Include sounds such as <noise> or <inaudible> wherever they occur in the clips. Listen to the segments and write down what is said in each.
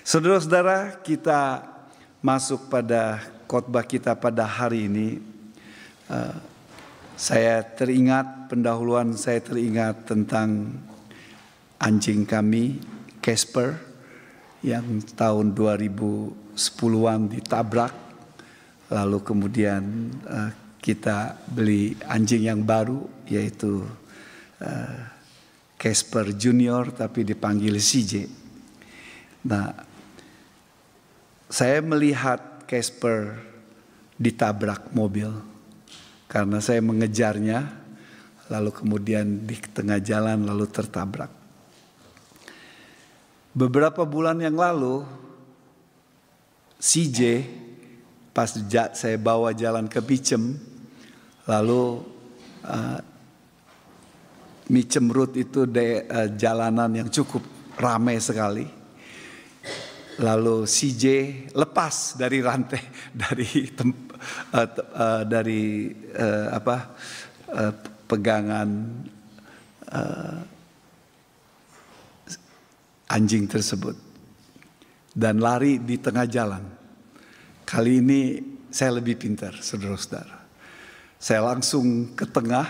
Saudara-saudara, kita masuk pada khotbah kita pada hari ini. Uh, saya teringat pendahuluan saya teringat tentang anjing kami Casper yang tahun 2010-an ditabrak lalu kemudian uh, kita beli anjing yang baru yaitu uh, Casper Junior tapi dipanggil CJ. Nah, saya melihat Casper ditabrak mobil karena saya mengejarnya lalu kemudian di tengah jalan lalu tertabrak. Beberapa bulan yang lalu CJ pas saya bawa jalan ke Bicem lalu uh, Micem Road itu de, uh, jalanan yang cukup ramai sekali lalu CJ lepas dari rantai dari tem, uh, uh, dari uh, apa uh, pegangan uh, anjing tersebut dan lari di tengah jalan. Kali ini saya lebih pintar, saudara-saudara. Saya langsung ke tengah,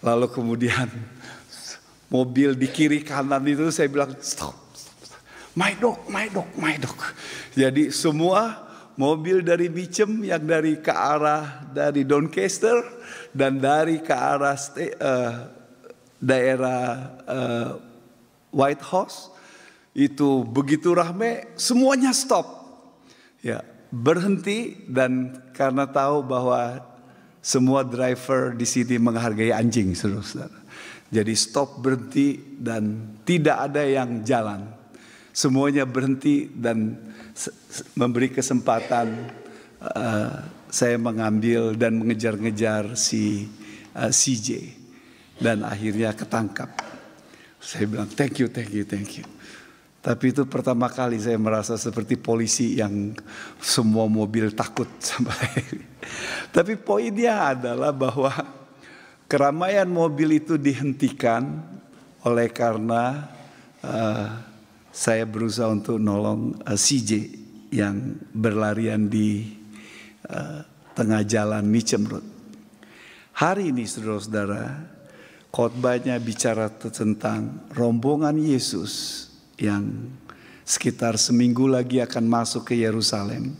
lalu kemudian mobil di kiri kanan itu saya bilang stop. My dog, my dog, my dog. Jadi semua mobil dari Bicem yang dari ke arah dari Doncaster dan dari ke arah uh, daerah uh, White House itu begitu ramai semuanya stop. Ya, berhenti dan karena tahu bahwa semua driver di sini menghargai anjing, saudara-saudara. Jadi stop berhenti dan tidak ada yang jalan. Semuanya berhenti dan memberi kesempatan uh, saya mengambil dan mengejar-ngejar si uh, CJ dan akhirnya ketangkap. Saya bilang thank you, thank you, thank you. Tapi itu pertama kali saya merasa seperti polisi yang semua mobil takut <laughs> sama Tapi poinnya adalah bahwa keramaian mobil itu dihentikan oleh karena uh, saya berusaha untuk nolong uh, eh, CJ yang berlarian di uh, tengah jalan Road. Hari ini saudara-saudara, khotbahnya bicara tentang rombongan Yesus yang sekitar seminggu lagi akan masuk ke Yerusalem.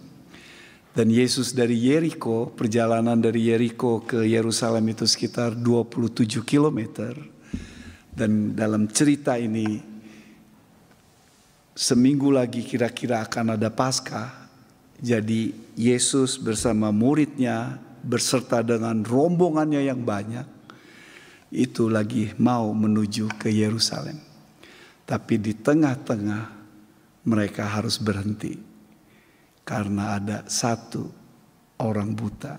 Dan Yesus dari Yeriko, perjalanan dari Yeriko ke Yerusalem itu sekitar 27 km. Dan dalam cerita ini seminggu lagi kira-kira akan ada Paskah. Jadi Yesus bersama muridnya berserta dengan rombongannya yang banyak itu lagi mau menuju ke Yerusalem. Tapi di tengah-tengah mereka harus berhenti karena ada satu orang buta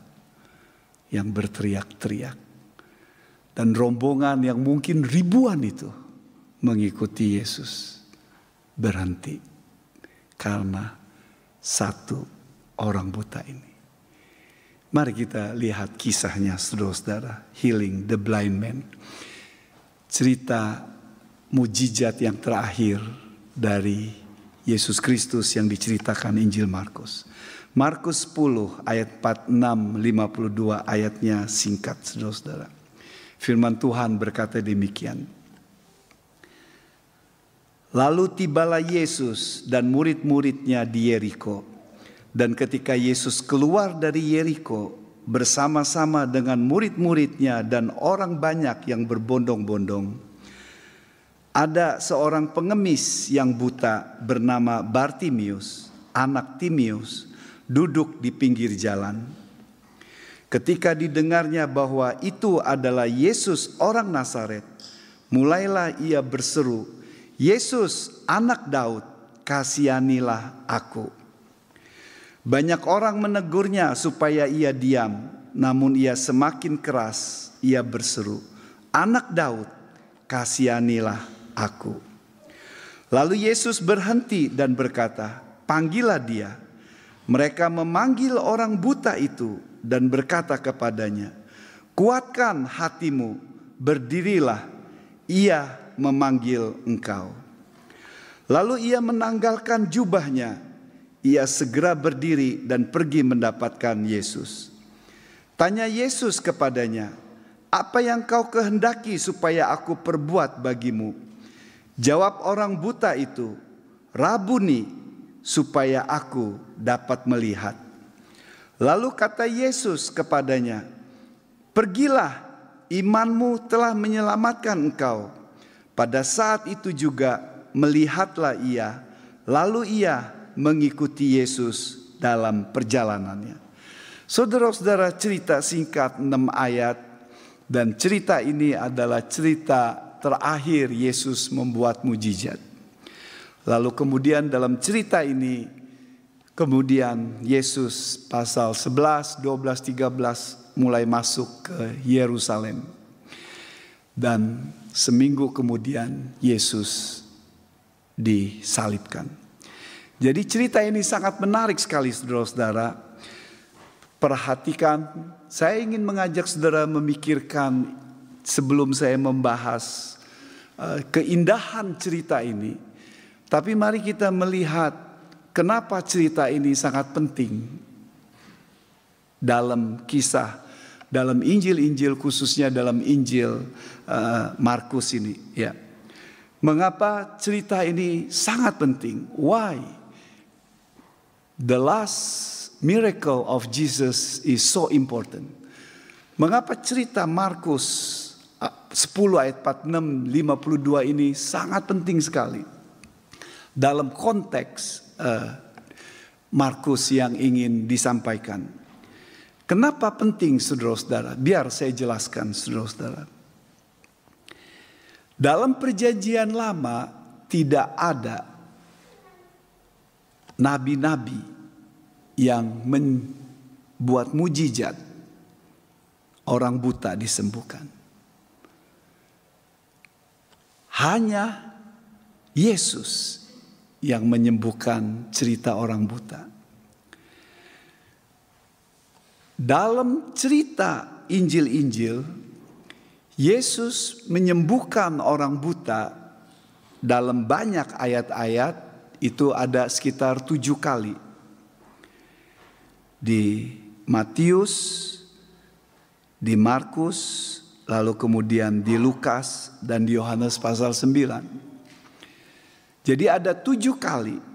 yang berteriak-teriak. Dan rombongan yang mungkin ribuan itu mengikuti Yesus berhenti karena satu orang buta ini. Mari kita lihat kisahnya saudara-saudara, healing the blind man. Cerita mujizat yang terakhir dari Yesus Kristus yang diceritakan Injil Markus. Markus 10 ayat 46 52 ayatnya singkat Saudara-saudara. Firman Tuhan berkata demikian. Lalu tibalah Yesus dan murid-muridnya di Yeriko. Dan ketika Yesus keluar dari Yeriko bersama-sama dengan murid-muridnya dan orang banyak yang berbondong-bondong, ada seorang pengemis yang buta bernama Bartimius, anak Timius, duduk di pinggir jalan. Ketika didengarnya bahwa itu adalah Yesus orang Nazaret, mulailah ia berseru, "Yesus, anak Daud, kasihanilah aku." Banyak orang menegurnya supaya ia diam, namun ia semakin keras. Ia berseru, "Anak Daud, kasihanilah aku. Lalu Yesus berhenti dan berkata, "Panggillah dia." Mereka memanggil orang buta itu dan berkata kepadanya, "Kuatkan hatimu, berdirilah, ia memanggil engkau." Lalu ia menanggalkan jubahnya. Ia segera berdiri dan pergi mendapatkan Yesus. Tanya Yesus kepadanya, "Apa yang kau kehendaki supaya aku perbuat bagimu?" Jawab orang buta itu, "Rabuni, supaya aku dapat melihat." Lalu kata Yesus kepadanya, "Pergilah, imanmu telah menyelamatkan engkau." Pada saat itu juga melihatlah ia, lalu ia mengikuti Yesus dalam perjalanannya. Saudara-saudara cerita singkat 6 ayat dan cerita ini adalah cerita terakhir Yesus membuat mujizat. Lalu kemudian dalam cerita ini kemudian Yesus pasal 11, 12, 13 mulai masuk ke Yerusalem. Dan seminggu kemudian Yesus disalibkan. Jadi cerita ini sangat menarik sekali saudara-saudara. Perhatikan, saya ingin mengajak saudara memikirkan sebelum saya membahas uh, keindahan cerita ini. Tapi mari kita melihat kenapa cerita ini sangat penting dalam kisah dalam Injil-Injil khususnya dalam Injil uh, Markus ini ya. Mengapa cerita ini sangat penting? Why? The last miracle of Jesus is so important. Mengapa cerita Markus 10 ah, ayat 46 52 ini sangat penting sekali dalam konteks uh, Markus yang ingin disampaikan. Kenapa penting saudara-saudara? Biar saya jelaskan saudara-saudara. Dalam perjanjian lama tidak ada nabi-nabi yang membuat mujizat orang buta disembuhkan. Hanya Yesus yang menyembuhkan cerita orang buta. Dalam cerita Injil-Injil Yesus menyembuhkan orang buta dalam banyak ayat-ayat itu ada sekitar tujuh kali. Di Matius, di Markus, lalu kemudian di Lukas dan di Yohanes pasal 9. Jadi ada tujuh kali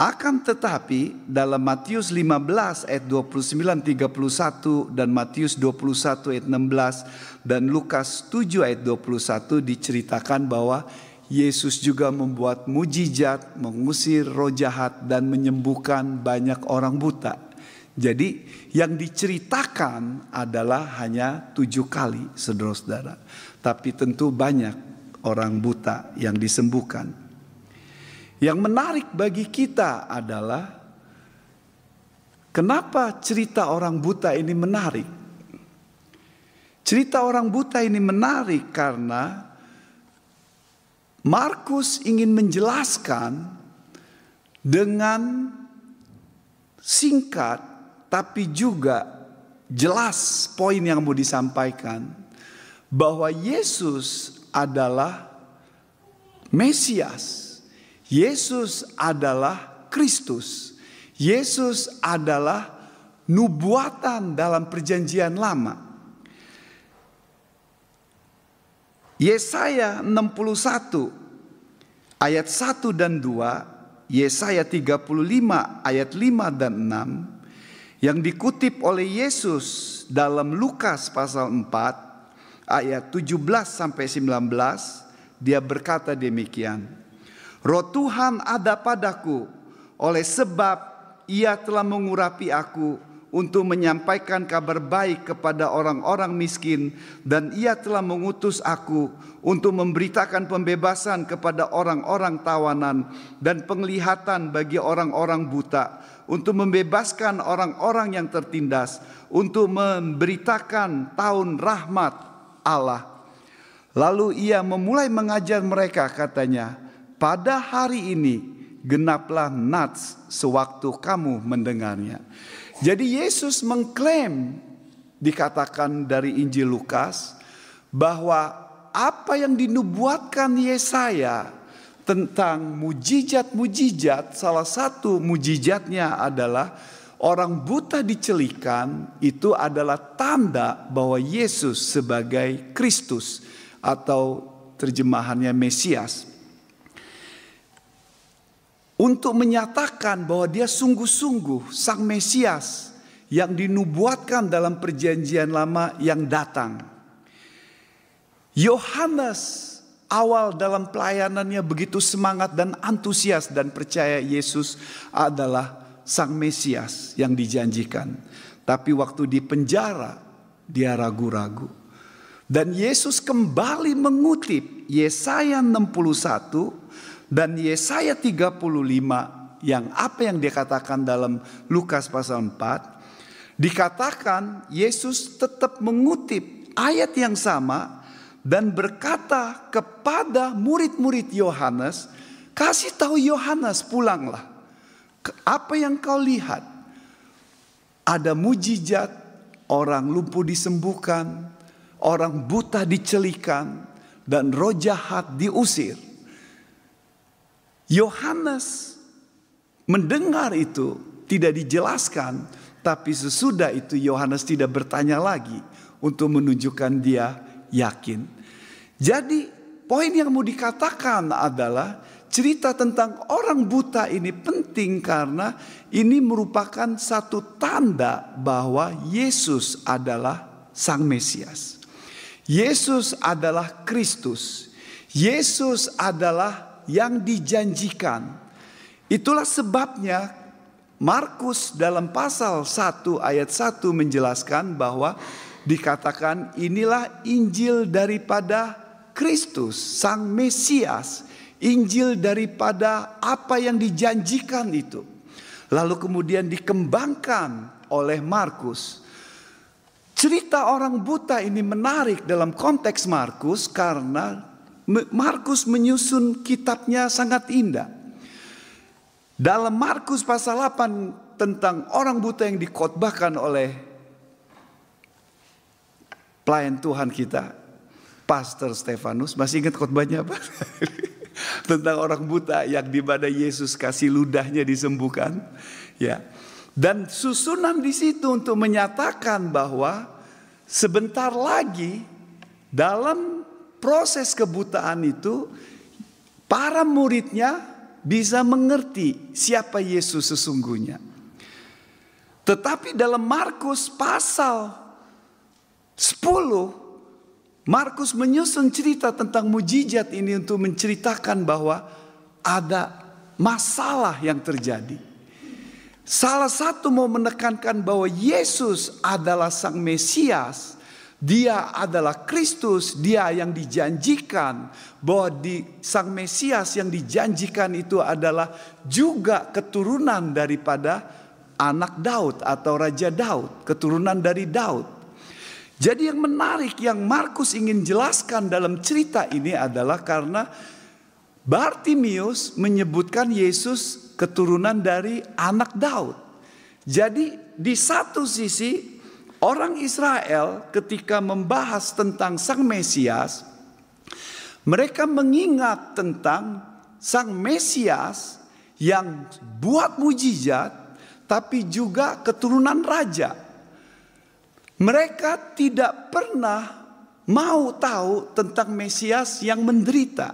akan tetapi dalam Matius 15 ayat 29 31 dan Matius 21 ayat 16 dan Lukas 7 ayat 21 diceritakan bahwa Yesus juga membuat mujizat, mengusir roh jahat dan menyembuhkan banyak orang buta. Jadi yang diceritakan adalah hanya tujuh kali saudara-saudara. Tapi tentu banyak orang buta yang disembuhkan. Yang menarik bagi kita adalah kenapa cerita orang buta ini menarik. Cerita orang buta ini menarik karena Markus ingin menjelaskan dengan singkat tapi juga jelas poin yang mau disampaikan bahwa Yesus adalah Mesias Yesus adalah Kristus. Yesus adalah nubuatan dalam perjanjian lama. Yesaya 61 ayat 1 dan 2, Yesaya 35 ayat 5 dan 6 yang dikutip oleh Yesus dalam Lukas pasal 4 ayat 17 sampai 19 dia berkata demikian Roh Tuhan ada padaku. Oleh sebab ia telah mengurapi aku untuk menyampaikan kabar baik kepada orang-orang miskin dan ia telah mengutus aku untuk memberitakan pembebasan kepada orang-orang tawanan dan penglihatan bagi orang-orang buta untuk membebaskan orang-orang yang tertindas untuk memberitakan tahun rahmat Allah. Lalu ia memulai mengajar mereka katanya pada hari ini genaplah nats sewaktu kamu mendengarnya. Jadi Yesus mengklaim dikatakan dari Injil Lukas bahwa apa yang dinubuatkan Yesaya tentang mujizat-mujizat, salah satu mujizatnya adalah orang buta dicelikan itu adalah tanda bahwa Yesus sebagai Kristus atau terjemahannya Mesias. Untuk menyatakan bahwa dia sungguh-sungguh sang Mesias yang dinubuatkan dalam perjanjian lama yang datang. Yohanes awal dalam pelayanannya begitu semangat dan antusias dan percaya Yesus adalah sang Mesias yang dijanjikan. Tapi waktu di penjara dia ragu-ragu. Dan Yesus kembali mengutip Yesaya 61 dan Yesaya 35 yang apa yang dia katakan dalam Lukas pasal 4 dikatakan Yesus tetap mengutip ayat yang sama dan berkata kepada murid-murid Yohanes kasih tahu Yohanes pulanglah apa yang kau lihat ada mujizat orang lumpuh disembuhkan orang buta dicelikan, dan roh jahat diusir. Yohanes mendengar itu tidak dijelaskan, tapi sesudah itu Yohanes tidak bertanya lagi untuk menunjukkan dia yakin. Jadi poin yang mau dikatakan adalah cerita tentang orang buta ini penting karena ini merupakan satu tanda bahwa Yesus adalah Sang Mesias. Yesus adalah Kristus. Yesus adalah yang dijanjikan. Itulah sebabnya Markus dalam pasal 1 ayat 1 menjelaskan bahwa dikatakan inilah Injil daripada Kristus, Sang Mesias, Injil daripada apa yang dijanjikan itu. Lalu kemudian dikembangkan oleh Markus Cerita orang buta ini menarik dalam konteks Markus karena Markus menyusun kitabnya sangat indah. Dalam Markus pasal 8 tentang orang buta yang dikotbahkan oleh pelayan Tuhan kita, Pastor Stefanus, masih ingat khotbahnya apa? <laughs> tentang orang buta yang di mana Yesus kasih ludahnya disembuhkan, ya. Dan susunan di situ untuk menyatakan bahwa sebentar lagi dalam proses kebutaan itu para muridnya bisa mengerti siapa Yesus sesungguhnya. Tetapi dalam Markus pasal 10 Markus menyusun cerita tentang mujizat ini untuk menceritakan bahwa ada masalah yang terjadi. Salah satu mau menekankan bahwa Yesus adalah Sang Mesias. Dia adalah Kristus, dia yang dijanjikan bahwa di Sang Mesias yang dijanjikan itu adalah juga keturunan daripada anak Daud atau Raja Daud, keturunan dari Daud. Jadi yang menarik yang Markus ingin jelaskan dalam cerita ini adalah karena Bartimius menyebutkan Yesus keturunan dari anak Daud. Jadi di satu sisi orang Israel ketika membahas tentang Sang Mesias, mereka mengingat tentang Sang Mesias yang buat mujizat tapi juga keturunan raja. Mereka tidak pernah mau tahu tentang Mesias yang menderita.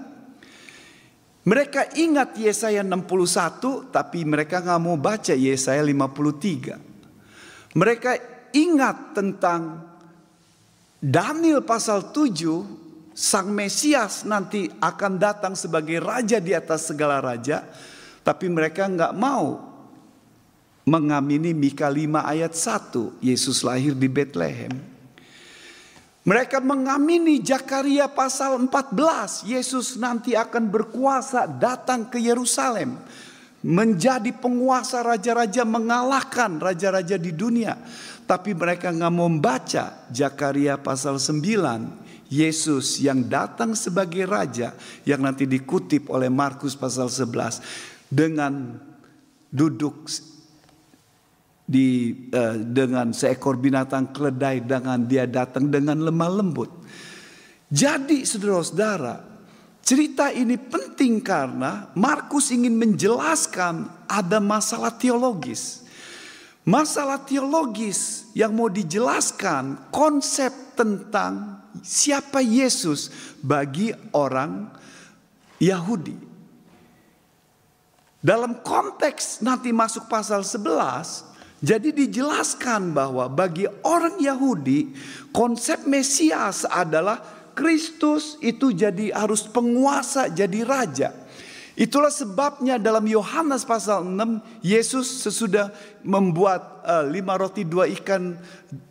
Mereka ingat Yesaya 61 tapi mereka nggak mau baca Yesaya 53. Mereka ingat tentang Daniel pasal 7 Sang Mesias nanti akan datang sebagai raja di atas segala raja tapi mereka nggak mau mengamini Mika 5 ayat 1 Yesus lahir di Bethlehem. Mereka mengamini Jakaria pasal 14. Yesus nanti akan berkuasa datang ke Yerusalem. Menjadi penguasa raja-raja mengalahkan raja-raja di dunia. Tapi mereka nggak mau membaca Jakaria pasal 9. Yesus yang datang sebagai raja yang nanti dikutip oleh Markus pasal 11 dengan duduk di uh, dengan seekor binatang keledai dengan dia datang dengan lemah lembut. Jadi saudara-saudara, Cerita ini penting karena Markus ingin menjelaskan ada masalah teologis. Masalah teologis yang mau dijelaskan konsep tentang siapa Yesus bagi orang Yahudi. Dalam konteks nanti masuk pasal 11, jadi dijelaskan bahwa bagi orang Yahudi konsep Mesias adalah Kristus itu jadi harus penguasa, jadi raja. Itulah sebabnya dalam Yohanes pasal 6 Yesus sesudah membuat uh, lima roti dua ikan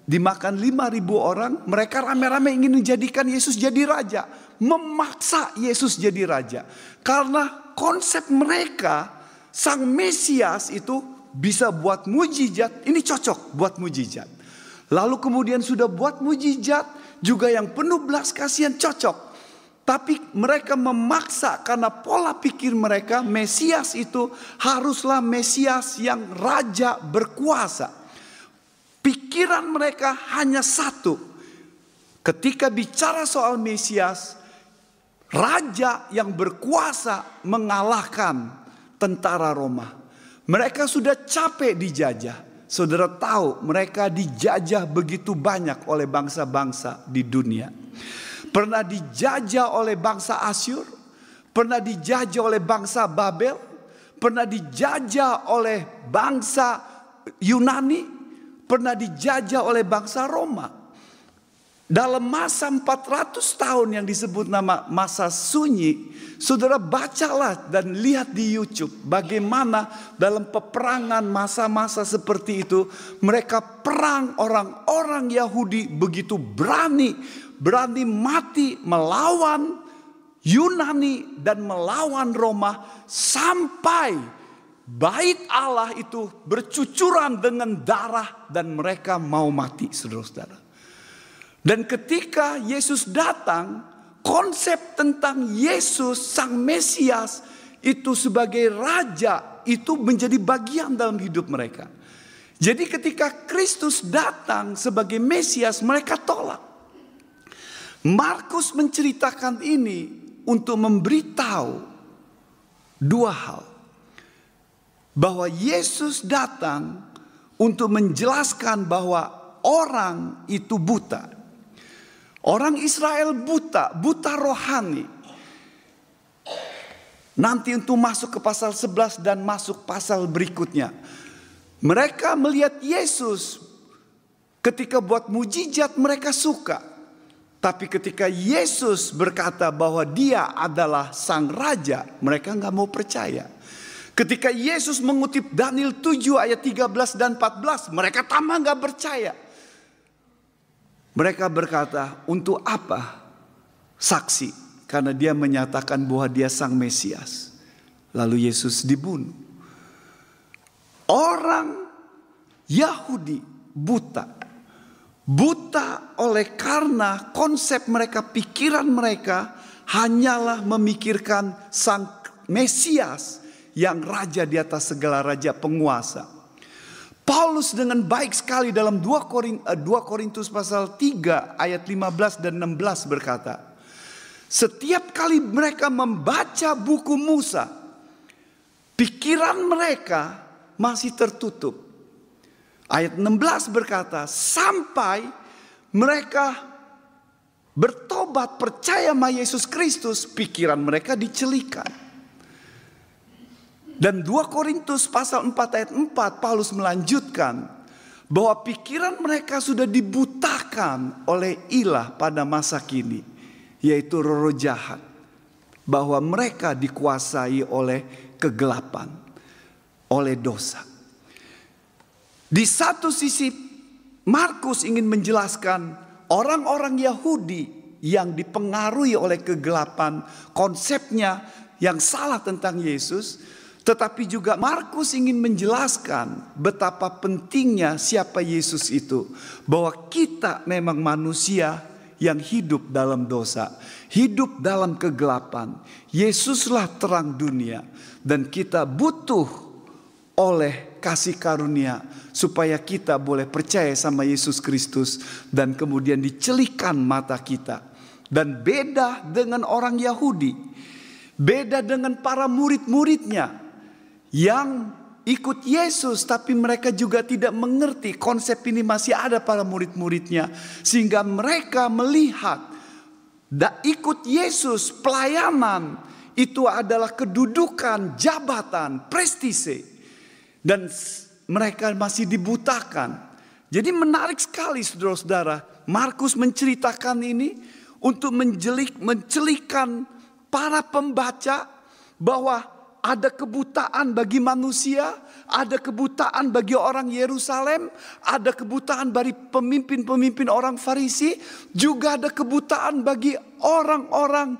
dimakan lima ribu orang. Mereka rame-rame ingin menjadikan Yesus jadi raja. Memaksa Yesus jadi raja. Karena konsep mereka sang Mesias itu bisa buat mujizat. Ini cocok buat mujizat. Lalu kemudian sudah buat mujizat juga yang penuh belas kasihan cocok. Tapi mereka memaksa karena pola pikir mereka Mesias itu haruslah Mesias yang raja berkuasa. Pikiran mereka hanya satu. Ketika bicara soal Mesias, raja yang berkuasa mengalahkan tentara Roma. Mereka sudah capek dijajah. Saudara tahu mereka dijajah begitu banyak oleh bangsa-bangsa di dunia. Pernah dijajah oleh bangsa Asyur, pernah dijajah oleh bangsa Babel, pernah dijajah oleh bangsa Yunani, pernah dijajah oleh bangsa Roma. Dalam masa 400 tahun yang disebut nama masa sunyi, saudara bacalah dan lihat di YouTube bagaimana dalam peperangan masa-masa seperti itu mereka perang orang-orang Yahudi begitu berani, berani mati melawan Yunani dan melawan Roma sampai bait Allah itu bercucuran dengan darah dan mereka mau mati saudara-saudara. Dan ketika Yesus datang, konsep tentang Yesus sang Mesias itu sebagai raja itu menjadi bagian dalam hidup mereka. Jadi ketika Kristus datang sebagai Mesias mereka tolak. Markus menceritakan ini untuk memberitahu dua hal. Bahwa Yesus datang untuk menjelaskan bahwa orang itu buta. Orang Israel buta, buta rohani. Nanti untuk masuk ke pasal 11 dan masuk pasal berikutnya. Mereka melihat Yesus ketika buat mujizat mereka suka. Tapi ketika Yesus berkata bahwa dia adalah sang raja, mereka nggak mau percaya. Ketika Yesus mengutip Daniel 7 ayat 13 dan 14, mereka tambah nggak percaya. Mereka berkata, "Untuk apa saksi?" Karena dia menyatakan bahwa dia sang Mesias. Lalu Yesus dibunuh. Orang Yahudi buta. Buta oleh karena konsep mereka, pikiran mereka hanyalah memikirkan sang Mesias yang raja di atas segala raja penguasa. Paulus dengan baik sekali dalam 2 Korintus, 2 Korintus pasal 3 ayat 15 dan 16 berkata, setiap kali mereka membaca buku Musa, pikiran mereka masih tertutup. Ayat 16 berkata, sampai mereka bertobat percaya sama Yesus Kristus, pikiran mereka dicelikan. Dan 2 Korintus pasal 4 ayat 4 Paulus melanjutkan bahwa pikiran mereka sudah dibutakan oleh ilah pada masa kini yaitu roh jahat bahwa mereka dikuasai oleh kegelapan oleh dosa. Di satu sisi Markus ingin menjelaskan orang-orang Yahudi yang dipengaruhi oleh kegelapan konsepnya yang salah tentang Yesus tetapi juga Markus ingin menjelaskan betapa pentingnya siapa Yesus itu. Bahwa kita memang manusia yang hidup dalam dosa, hidup dalam kegelapan. Yesuslah terang dunia dan kita butuh oleh kasih karunia supaya kita boleh percaya sama Yesus Kristus dan kemudian dicelikan mata kita. Dan beda dengan orang Yahudi, beda dengan para murid-muridnya yang ikut Yesus, tapi mereka juga tidak mengerti konsep ini masih ada para murid-muridnya, sehingga mereka melihat da ikut Yesus pelayanan itu adalah kedudukan, jabatan, prestise, dan mereka masih dibutakan. Jadi menarik sekali saudara-saudara, Markus menceritakan ini untuk menjelik, mencelikan para pembaca bahwa ada kebutaan bagi manusia, ada kebutaan bagi orang Yerusalem, ada kebutaan bagi pemimpin-pemimpin orang Farisi, juga ada kebutaan bagi orang-orang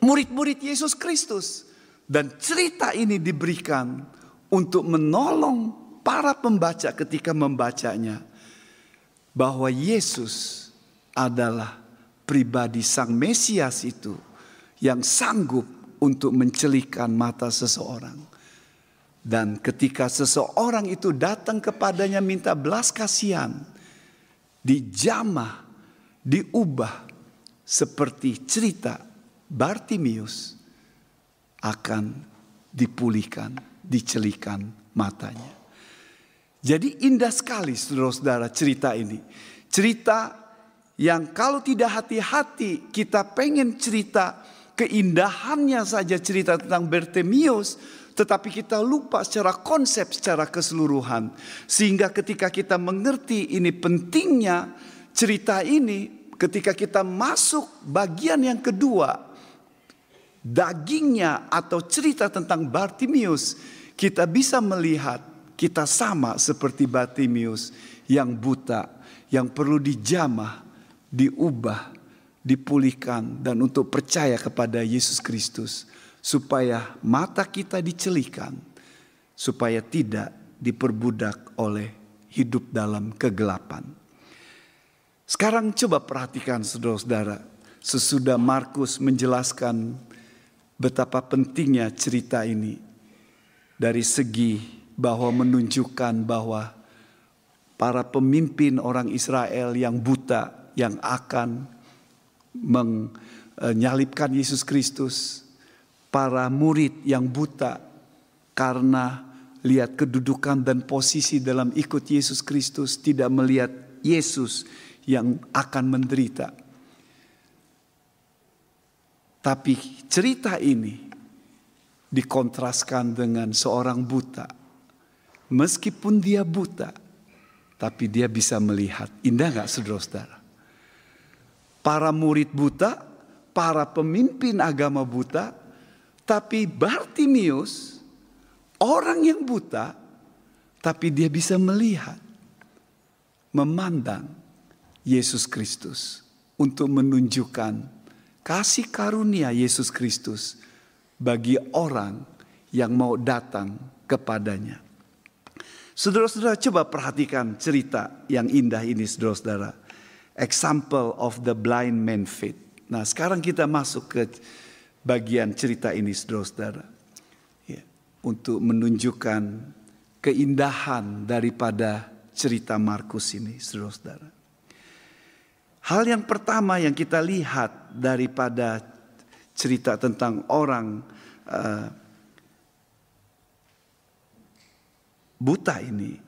murid-murid Yesus Kristus. Dan cerita ini diberikan untuk menolong para pembaca ketika membacanya bahwa Yesus adalah pribadi Sang Mesias itu yang sanggup untuk mencelikan mata seseorang. Dan ketika seseorang itu datang kepadanya minta belas kasihan, dijamah, diubah seperti cerita Bartimius akan dipulihkan, dicelikan matanya. Jadi indah sekali saudara-saudara cerita ini. Cerita yang kalau tidak hati-hati kita pengen cerita keindahannya saja cerita tentang Bertemius, tetapi kita lupa secara konsep, secara keseluruhan. Sehingga ketika kita mengerti ini pentingnya cerita ini, ketika kita masuk bagian yang kedua, dagingnya atau cerita tentang Bartimius, kita bisa melihat kita sama seperti Bartimius yang buta, yang perlu dijamah, diubah, dipulihkan dan untuk percaya kepada Yesus Kristus supaya mata kita dicelikan supaya tidak diperbudak oleh hidup dalam kegelapan. Sekarang coba perhatikan saudara-saudara sesudah Markus menjelaskan betapa pentingnya cerita ini dari segi bahwa menunjukkan bahwa para pemimpin orang Israel yang buta yang akan menyalibkan Yesus Kristus, para murid yang buta karena lihat kedudukan dan posisi dalam ikut Yesus Kristus, tidak melihat Yesus yang akan menderita. Tapi cerita ini dikontraskan dengan seorang buta. Meskipun dia buta, tapi dia bisa melihat. Indah gak saudara-saudara? para murid buta, para pemimpin agama buta, tapi Bartimius orang yang buta, tapi dia bisa melihat, memandang Yesus Kristus untuk menunjukkan kasih karunia Yesus Kristus bagi orang yang mau datang kepadanya. Saudara-saudara coba perhatikan cerita yang indah ini saudara-saudara example of the blind man faith. Nah sekarang kita masuk ke bagian cerita ini saudara-saudara. Ya, untuk menunjukkan keindahan daripada cerita Markus ini saudara-saudara. Hal yang pertama yang kita lihat daripada cerita tentang orang uh, buta ini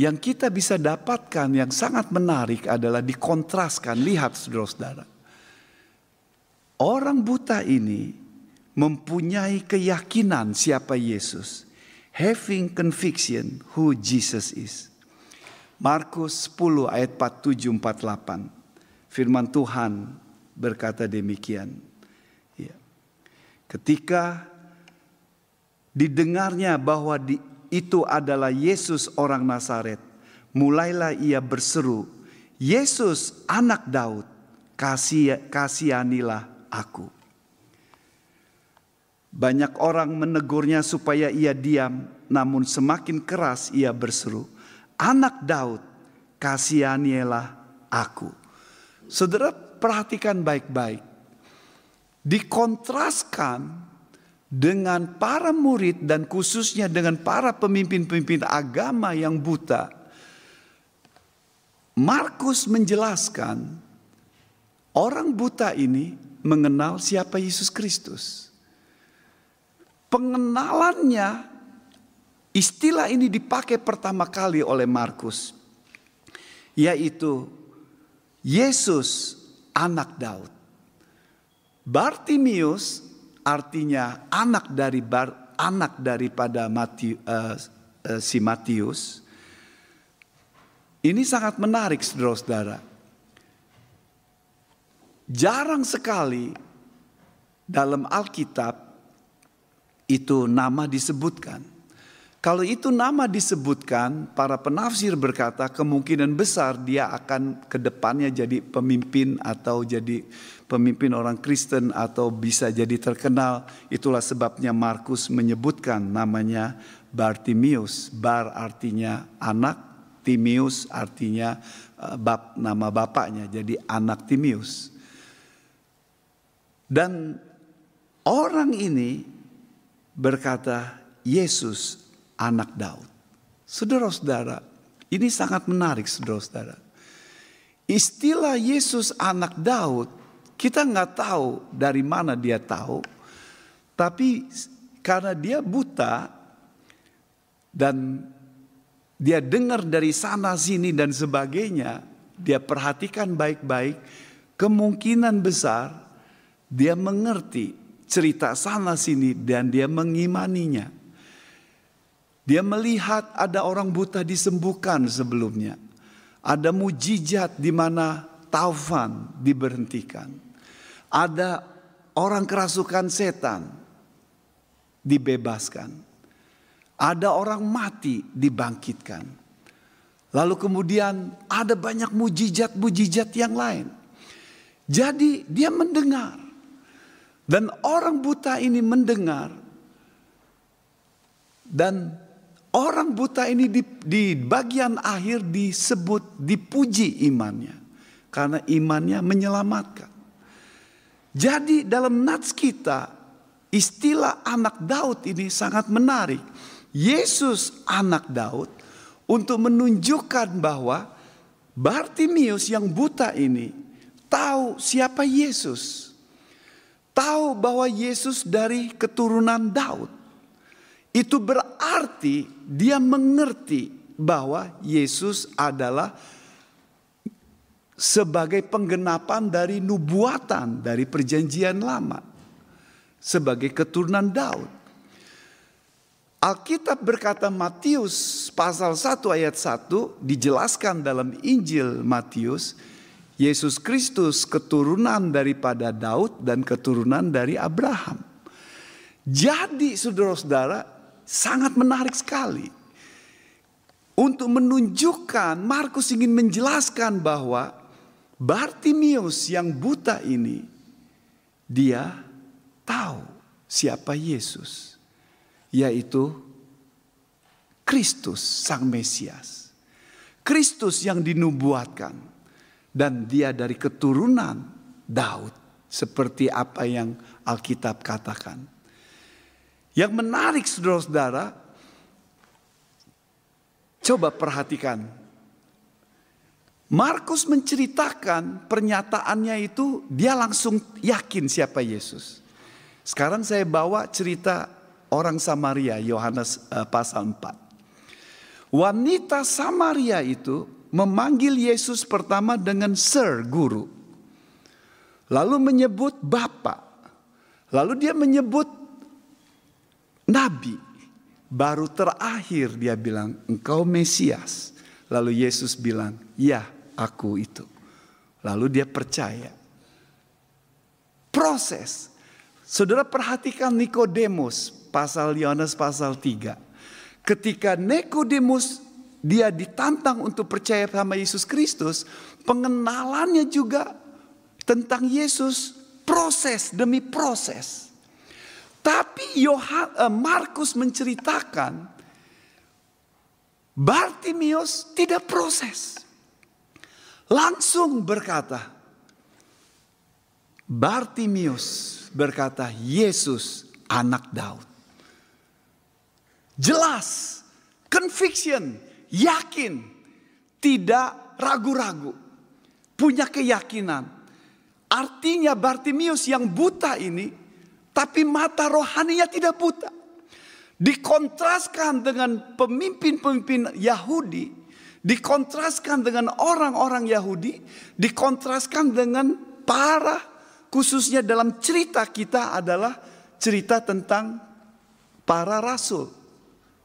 yang kita bisa dapatkan yang sangat menarik adalah dikontraskan. Lihat saudara-saudara. Orang buta ini mempunyai keyakinan siapa Yesus. Having conviction who Jesus is. Markus 10 ayat 47 48. Firman Tuhan berkata demikian. Ya. Ketika didengarnya bahwa di, itu adalah Yesus orang Nazaret. Mulailah ia berseru, Yesus anak Daud, kasih, kasihanilah aku. Banyak orang menegurnya supaya ia diam, namun semakin keras ia berseru, anak Daud, kasihanilah aku. Saudara perhatikan baik-baik. Dikontraskan dengan para murid dan khususnya dengan para pemimpin-pemimpin agama yang buta. Markus menjelaskan Orang buta ini mengenal siapa Yesus Kristus. Pengenalannya, istilah ini dipakai pertama kali oleh Markus, yaitu Yesus anak Daud. Bartimius artinya anak dari bar, anak daripada Mati, uh, uh, si Matius. Ini sangat menarik saudara-saudara. Jarang sekali dalam Alkitab itu nama disebutkan. Kalau itu nama disebutkan, para penafsir berkata kemungkinan besar dia akan ke depannya jadi pemimpin atau jadi pemimpin orang Kristen atau bisa jadi terkenal. Itulah sebabnya Markus menyebutkan namanya Bartimius. Bar artinya anak, Timius artinya eh, bap, nama bapaknya, jadi anak Timius. Dan orang ini berkata, Yesus anak Daud. Saudara-saudara, ini sangat menarik saudara-saudara. Istilah Yesus anak Daud, kita nggak tahu dari mana dia tahu. Tapi karena dia buta dan dia dengar dari sana sini dan sebagainya, dia perhatikan baik-baik, kemungkinan besar dia mengerti cerita sana sini dan dia mengimaninya. Dia melihat ada orang buta disembuhkan sebelumnya. Ada mujizat di mana taufan diberhentikan. Ada orang kerasukan setan dibebaskan. Ada orang mati dibangkitkan. Lalu kemudian ada banyak mujizat-mujizat yang lain. Jadi dia mendengar. Dan orang buta ini mendengar. Dan orang buta ini di, di bagian akhir disebut dipuji imannya. Karena imannya menyelamatkan. Jadi dalam nats kita istilah anak Daud ini sangat menarik. Yesus anak Daud untuk menunjukkan bahwa Bartimius yang buta ini tahu siapa Yesus tahu bahwa Yesus dari keturunan Daud. Itu berarti dia mengerti bahwa Yesus adalah sebagai penggenapan dari nubuatan dari perjanjian lama sebagai keturunan Daud. Alkitab berkata Matius pasal 1 ayat 1 dijelaskan dalam Injil Matius Yesus Kristus keturunan daripada Daud dan keturunan dari Abraham. Jadi saudara-saudara sangat menarik sekali. Untuk menunjukkan Markus ingin menjelaskan bahwa Bartimius yang buta ini dia tahu siapa Yesus yaitu Kristus sang Mesias. Kristus yang dinubuatkan dan dia dari keturunan Daud seperti apa yang Alkitab katakan. Yang menarik saudara-saudara, coba perhatikan. Markus menceritakan pernyataannya itu dia langsung yakin siapa Yesus. Sekarang saya bawa cerita orang Samaria Yohanes uh, pasal 4. Wanita Samaria itu memanggil Yesus pertama dengan Sir Guru. Lalu menyebut Bapak. Lalu dia menyebut Nabi. Baru terakhir dia bilang, engkau Mesias. Lalu Yesus bilang, ya aku itu. Lalu dia percaya. Proses. Saudara perhatikan Nikodemus pasal Yohanes pasal 3. Ketika Nikodemus dia ditantang untuk percaya sama Yesus Kristus, pengenalannya juga tentang Yesus proses demi proses. Tapi eh, Markus menceritakan Bartimius tidak proses. Langsung berkata, Bartimius berkata, Yesus anak Daud. Jelas, conviction, yakin, tidak ragu-ragu, punya keyakinan. Artinya Bartimius yang buta ini, tapi mata rohaninya tidak buta. Dikontraskan dengan pemimpin-pemimpin Yahudi, dikontraskan dengan orang-orang Yahudi, dikontraskan dengan para khususnya dalam cerita kita adalah cerita tentang para rasul.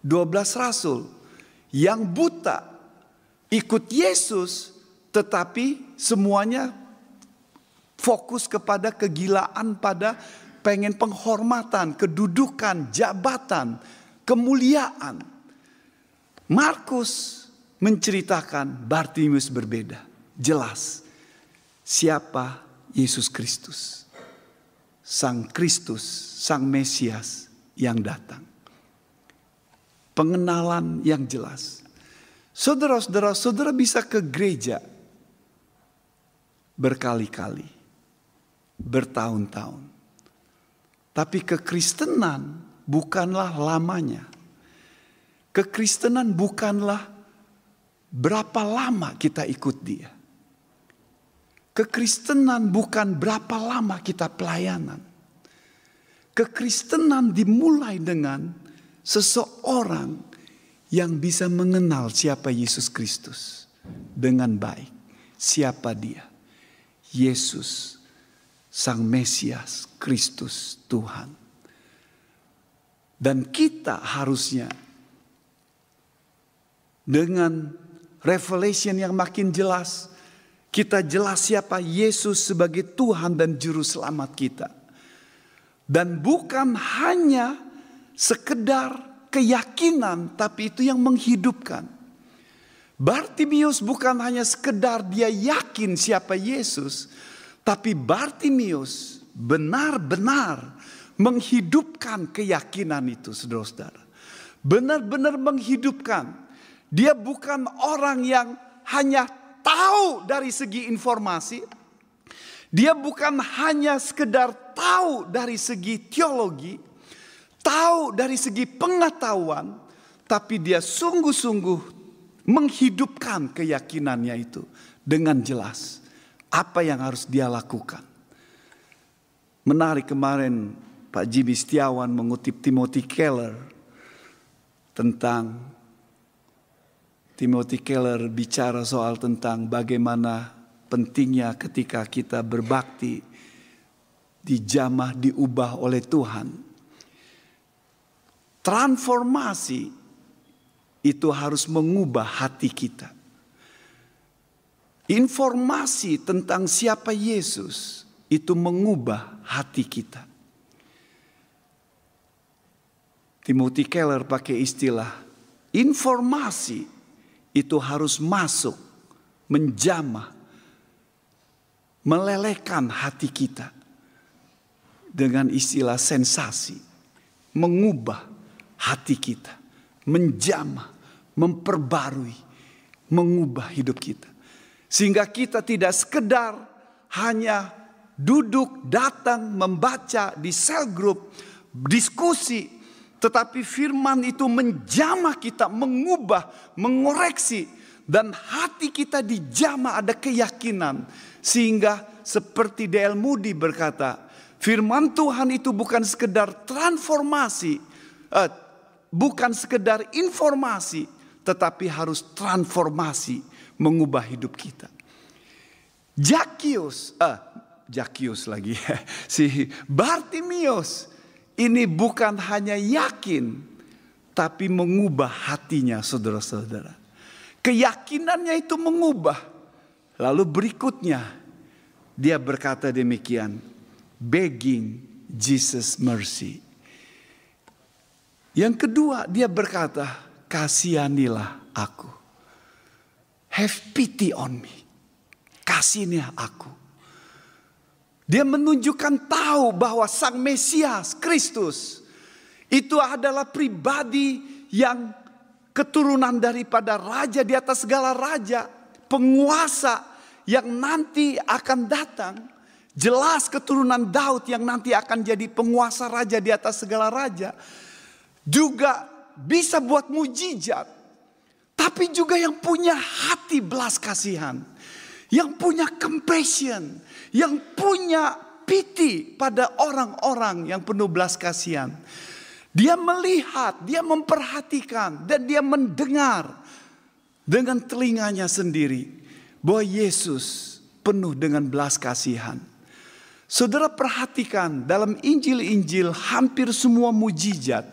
12 rasul yang buta ikut Yesus tetapi semuanya fokus kepada kegilaan pada pengen penghormatan, kedudukan, jabatan, kemuliaan. Markus menceritakan Bartimius berbeda. Jelas siapa Yesus Kristus. Sang Kristus, Sang Mesias yang datang. Pengenalan yang jelas. Saudara-saudara, saudara bisa ke gereja berkali-kali bertahun-tahun. Tapi kekristenan bukanlah lamanya. Kekristenan bukanlah berapa lama kita ikut dia. Kekristenan bukan berapa lama kita pelayanan. Kekristenan dimulai dengan seseorang yang bisa mengenal siapa Yesus Kristus dengan baik. Siapa dia? Yesus Sang Mesias, Kristus Tuhan. Dan kita harusnya dengan revelation yang makin jelas, kita jelas siapa Yesus sebagai Tuhan dan Juru Selamat kita. Dan bukan hanya sekedar keyakinan, tapi itu yang menghidupkan. Bartimius bukan hanya sekedar dia yakin siapa Yesus, tapi Bartimius benar-benar menghidupkan keyakinan itu saudara-saudara. Benar-benar menghidupkan. Dia bukan orang yang hanya tahu dari segi informasi. Dia bukan hanya sekedar tahu dari segi teologi. Tahu dari segi pengetahuan. Tapi dia sungguh-sungguh menghidupkan keyakinannya itu dengan jelas apa yang harus dia lakukan. Menarik kemarin Pak Jimmy Setiawan mengutip Timothy Keller tentang Timothy Keller bicara soal tentang bagaimana pentingnya ketika kita berbakti dijamah diubah oleh Tuhan. Transformasi itu harus mengubah hati kita. Informasi tentang siapa Yesus itu mengubah hati kita. Timothy Keller pakai istilah informasi itu harus masuk, menjamah, melelehkan hati kita dengan istilah sensasi, mengubah hati kita, menjamah, memperbarui, mengubah hidup kita. Sehingga kita tidak sekedar hanya duduk, datang, membaca di sel group, diskusi. Tetapi firman itu menjamah kita, mengubah, mengoreksi. Dan hati kita dijamah ada keyakinan. Sehingga seperti D.L. Moody berkata, firman Tuhan itu bukan sekedar transformasi. Eh, bukan sekedar informasi, tetapi harus transformasi mengubah hidup kita. Jakius, ah, Jakius lagi, <laughs> si Bartimius ini bukan hanya yakin, tapi mengubah hatinya saudara-saudara. Keyakinannya itu mengubah. Lalu berikutnya dia berkata demikian, begging Jesus mercy. Yang kedua dia berkata, kasihanilah aku. Have pity on me. Kasihnya aku. Dia menunjukkan tahu bahwa Sang Mesias Kristus itu adalah pribadi yang keturunan daripada raja di atas segala raja, penguasa yang nanti akan datang. Jelas keturunan Daud yang nanti akan jadi penguasa raja di atas segala raja. Juga bisa buat mujizat tapi juga yang punya hati belas kasihan. yang punya compassion, yang punya pity pada orang-orang yang penuh belas kasihan. Dia melihat, dia memperhatikan, dan dia mendengar dengan telinganya sendiri bahwa Yesus penuh dengan belas kasihan. Saudara perhatikan dalam Injil-Injil hampir semua mujizat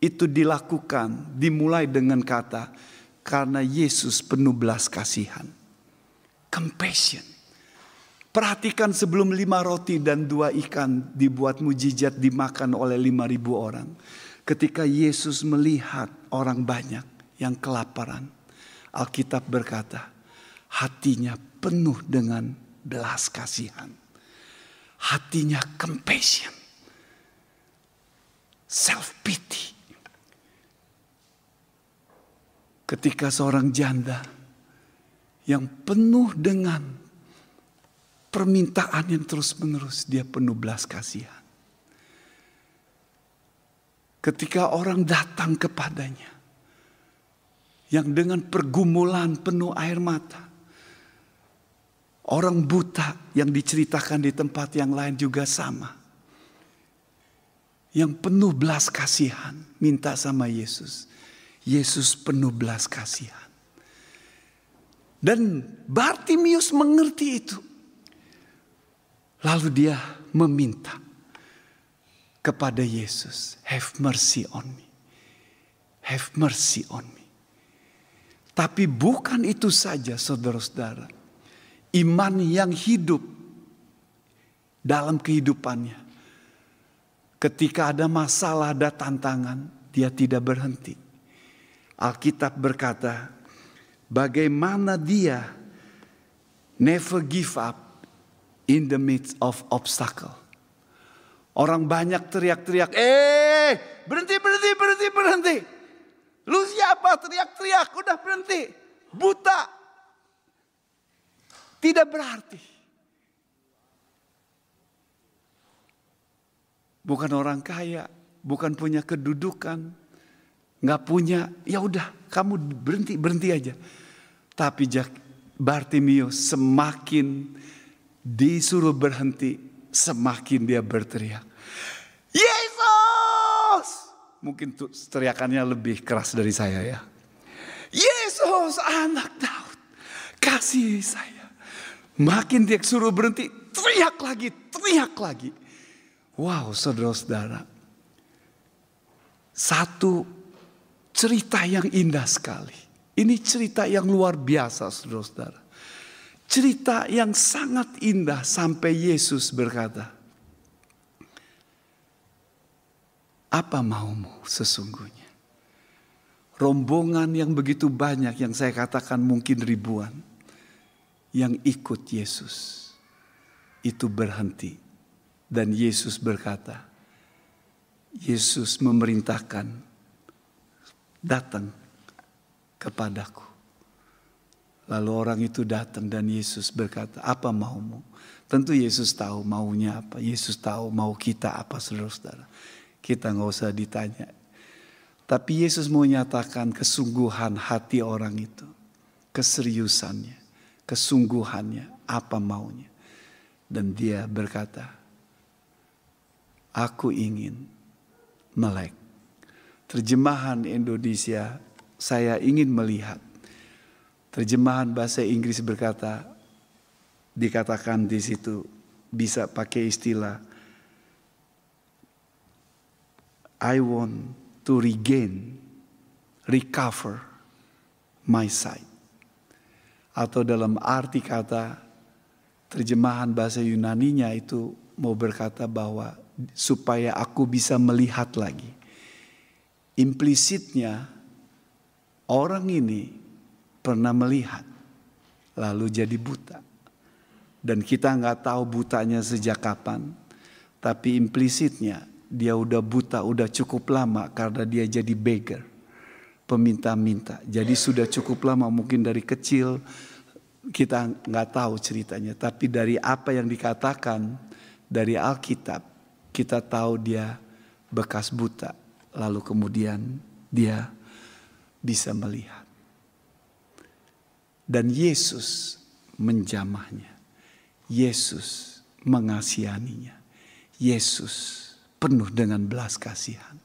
itu dilakukan dimulai dengan kata karena Yesus penuh belas kasihan. Compassion. Perhatikan sebelum lima roti dan dua ikan dibuat mujizat dimakan oleh lima ribu orang. Ketika Yesus melihat orang banyak yang kelaparan. Alkitab berkata hatinya penuh dengan belas kasihan hatinya compassion, self pity. Ketika seorang janda yang penuh dengan permintaan yang terus-menerus, dia penuh belas kasihan. Ketika orang datang kepadanya yang dengan pergumulan penuh air mata, Orang buta yang diceritakan di tempat yang lain juga sama. Yang penuh belas kasihan minta sama Yesus. Yesus penuh belas kasihan. Dan Bartimius mengerti itu. Lalu dia meminta kepada Yesus, have mercy on me. Have mercy on me. Tapi bukan itu saja saudara-saudara iman yang hidup dalam kehidupannya. Ketika ada masalah, ada tantangan, dia tidak berhenti. Alkitab berkata, bagaimana dia never give up in the midst of obstacle. Orang banyak teriak-teriak, eh berhenti, berhenti, berhenti, berhenti. Lu siapa teriak-teriak, udah berhenti. Buta, tidak berarti. Bukan orang kaya, bukan punya kedudukan, nggak punya, ya udah kamu berhenti berhenti aja. Tapi Bartimius semakin disuruh berhenti, semakin dia berteriak. Yesus! Mungkin teriakannya lebih keras dari saya ya. Yesus anak Daud, kasih saya. Makin dia suruh berhenti, teriak lagi, teriak lagi. Wow, saudara-saudara. Satu cerita yang indah sekali. Ini cerita yang luar biasa, saudara-saudara. Cerita yang sangat indah sampai Yesus berkata, "Apa maumu sesungguhnya?" Rombongan yang begitu banyak yang saya katakan mungkin ribuan yang ikut Yesus itu berhenti. Dan Yesus berkata, Yesus memerintahkan datang kepadaku. Lalu orang itu datang dan Yesus berkata, apa maumu? Tentu Yesus tahu maunya apa. Yesus tahu mau kita apa saudara-saudara. Kita nggak usah ditanya. Tapi Yesus mau nyatakan kesungguhan hati orang itu. Keseriusannya kesungguhannya, apa maunya. Dan dia berkata, aku ingin melek. Terjemahan Indonesia, saya ingin melihat. Terjemahan bahasa Inggris berkata, dikatakan di situ bisa pakai istilah I want to regain, recover my sight atau dalam arti kata terjemahan bahasa Yunaninya itu mau berkata bahwa supaya aku bisa melihat lagi. Implisitnya orang ini pernah melihat lalu jadi buta. Dan kita nggak tahu butanya sejak kapan. Tapi implisitnya dia udah buta udah cukup lama karena dia jadi beggar peminta-minta. Jadi sudah cukup lama mungkin dari kecil kita nggak tahu ceritanya. Tapi dari apa yang dikatakan dari Alkitab kita tahu dia bekas buta. Lalu kemudian dia bisa melihat. Dan Yesus menjamahnya. Yesus mengasihaninya. Yesus penuh dengan belas kasihan.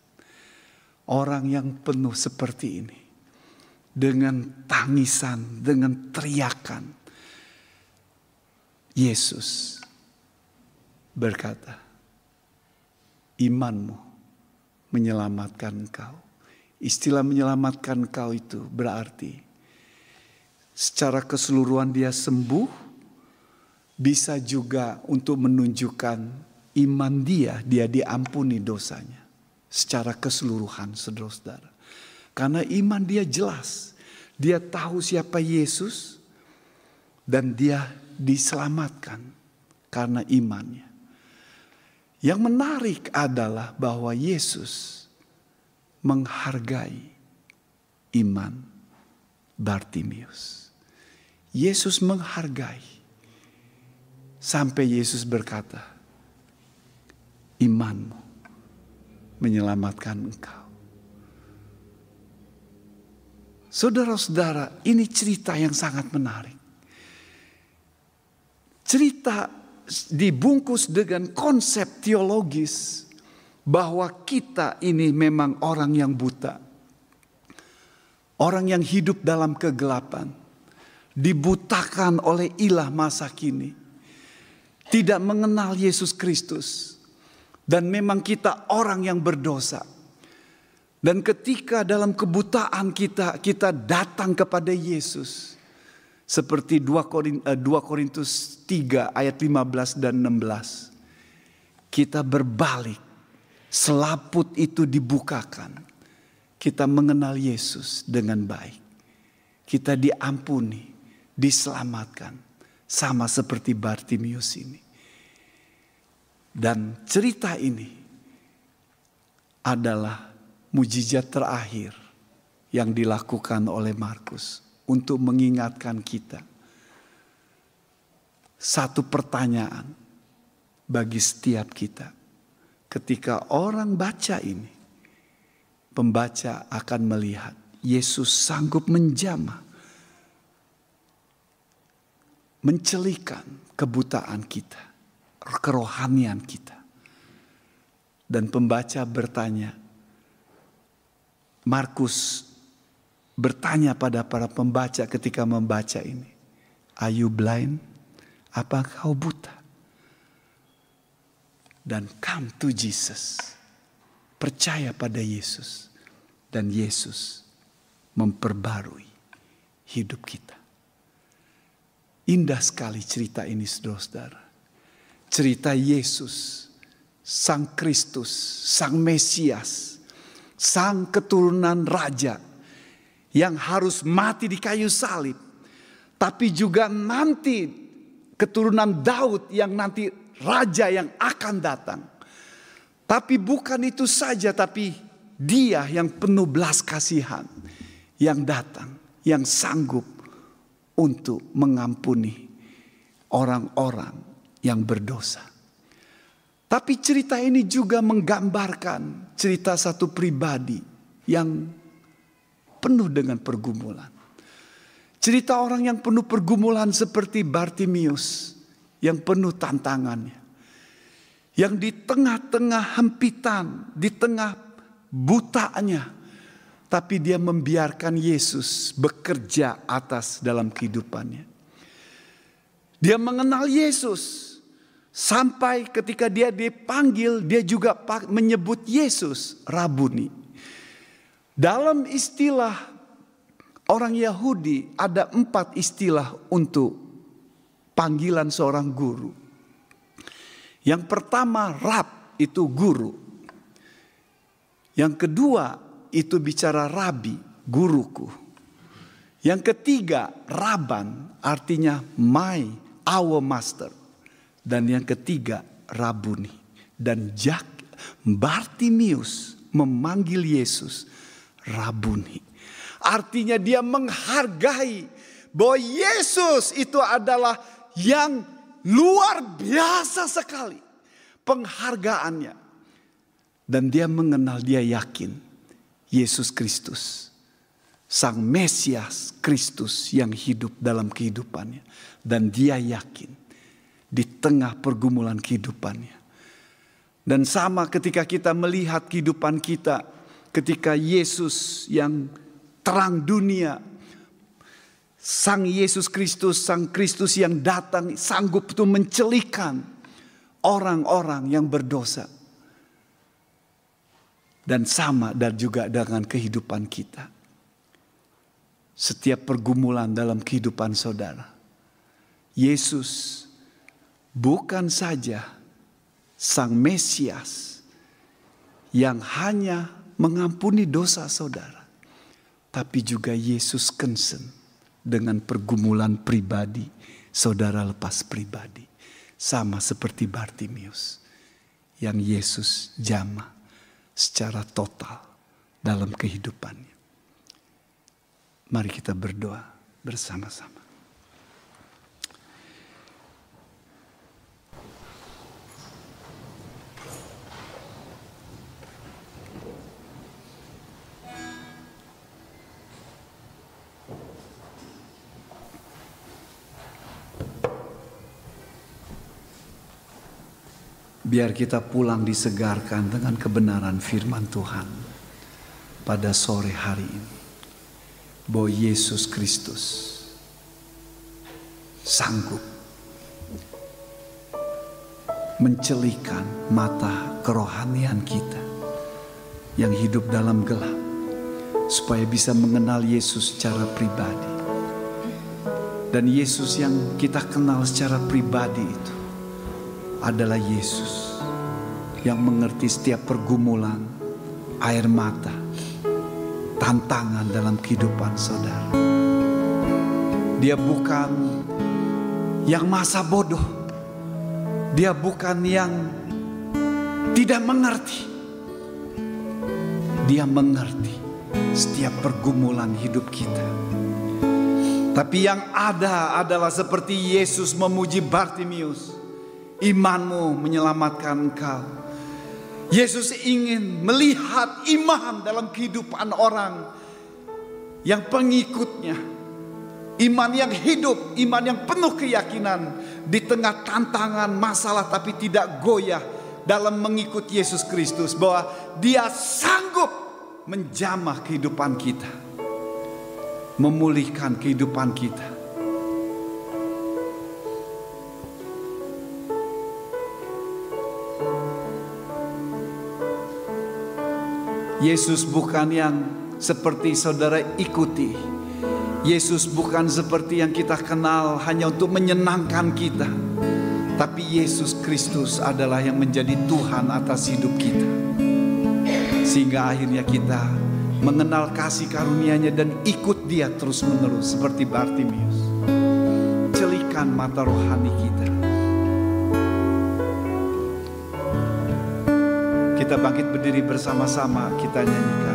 Orang yang penuh seperti ini. Dengan tangisan, dengan teriakan. Yesus berkata, imanmu menyelamatkan engkau. Istilah menyelamatkan engkau itu berarti secara keseluruhan dia sembuh, bisa juga untuk menunjukkan iman dia, dia diampuni dosanya secara keseluruhan saudara-saudara. Karena iman dia jelas. Dia tahu siapa Yesus dan dia diselamatkan karena imannya. Yang menarik adalah bahwa Yesus menghargai iman Bartimius. Yesus menghargai sampai Yesus berkata, "Imanmu menyelamatkan engkau. Saudara-saudara, ini cerita yang sangat menarik. Cerita dibungkus dengan konsep teologis bahwa kita ini memang orang yang buta. Orang yang hidup dalam kegelapan. Dibutakan oleh ilah masa kini. Tidak mengenal Yesus Kristus dan memang kita orang yang berdosa. Dan ketika dalam kebutaan kita, kita datang kepada Yesus. Seperti 2 eh, Korintus 3 ayat 15 dan 16. Kita berbalik. Selaput itu dibukakan. Kita mengenal Yesus dengan baik. Kita diampuni, diselamatkan. Sama seperti Bartimius ini. Dan cerita ini adalah mujizat terakhir yang dilakukan oleh Markus untuk mengingatkan kita satu pertanyaan bagi setiap kita. Ketika orang baca ini, pembaca akan melihat Yesus sanggup menjamah, mencelikan kebutaan kita kerohanian kita. Dan pembaca bertanya, Markus bertanya pada para pembaca ketika membaca ini, Are you blind? Apa kau buta? Dan come to Jesus. Percaya pada Yesus. Dan Yesus memperbarui hidup kita. Indah sekali cerita ini saudara-saudara cerita Yesus, Sang Kristus, Sang Mesias, Sang keturunan Raja yang harus mati di kayu salib, tapi juga nanti keturunan Daud yang nanti Raja yang akan datang. Tapi bukan itu saja, tapi Dia yang penuh belas kasihan yang datang, yang sanggup untuk mengampuni orang-orang yang berdosa. Tapi cerita ini juga menggambarkan cerita satu pribadi yang penuh dengan pergumulan. Cerita orang yang penuh pergumulan seperti Bartimius yang penuh tantangannya. Yang di tengah-tengah hempitan, di tengah butanya, tapi dia membiarkan Yesus bekerja atas dalam kehidupannya. Dia mengenal Yesus, Sampai ketika dia dipanggil, dia juga menyebut Yesus Rabuni. Dalam istilah orang Yahudi ada empat istilah untuk panggilan seorang guru. Yang pertama Rab itu guru. Yang kedua itu bicara rabi, guruku. Yang ketiga Raban artinya my, our master. Dan yang ketiga Rabuni. Dan Jak Bartimius memanggil Yesus Rabuni. Artinya dia menghargai bahwa Yesus itu adalah yang luar biasa sekali penghargaannya. Dan dia mengenal, dia yakin Yesus Kristus Sang Mesias Kristus yang hidup dalam kehidupannya. Dan dia yakin di tengah pergumulan kehidupannya. Dan sama ketika kita melihat kehidupan kita, ketika Yesus yang terang dunia, Sang Yesus Kristus, Sang Kristus yang datang sanggup itu mencelikan orang-orang yang berdosa. Dan sama dan juga dengan kehidupan kita. Setiap pergumulan dalam kehidupan saudara. Yesus bukan saja Sang Mesias yang hanya mengampuni dosa saudara, tapi juga Yesus concern dengan pergumulan pribadi saudara lepas pribadi, sama seperti Bartimius yang Yesus jama secara total dalam kehidupannya. Mari kita berdoa bersama-sama. Biar kita pulang disegarkan dengan kebenaran firman Tuhan pada sore hari ini. Bahwa Yesus Kristus sanggup mencelikan mata kerohanian kita yang hidup dalam gelap supaya bisa mengenal Yesus secara pribadi. Dan Yesus yang kita kenal secara pribadi itu adalah Yesus yang mengerti setiap pergumulan, air mata, tantangan dalam kehidupan saudara. Dia bukan yang masa bodoh. Dia bukan yang tidak mengerti. Dia mengerti setiap pergumulan hidup kita. Tapi yang ada adalah seperti Yesus memuji Bartimius Imanmu menyelamatkan engkau. Yesus ingin melihat iman dalam kehidupan orang yang pengikutnya. Iman yang hidup, iman yang penuh keyakinan di tengah tantangan masalah tapi tidak goyah dalam mengikut Yesus Kristus bahwa dia sanggup menjamah kehidupan kita. Memulihkan kehidupan kita Yesus bukan yang seperti saudara ikuti. Yesus bukan seperti yang kita kenal hanya untuk menyenangkan kita. Tapi Yesus Kristus adalah yang menjadi Tuhan atas hidup kita. Sehingga akhirnya kita mengenal kasih karunia-Nya dan ikut dia terus menerus seperti Bartimius. Celikan mata rohani kita. Kita bangkit berdiri bersama-sama, kita nyanyikan.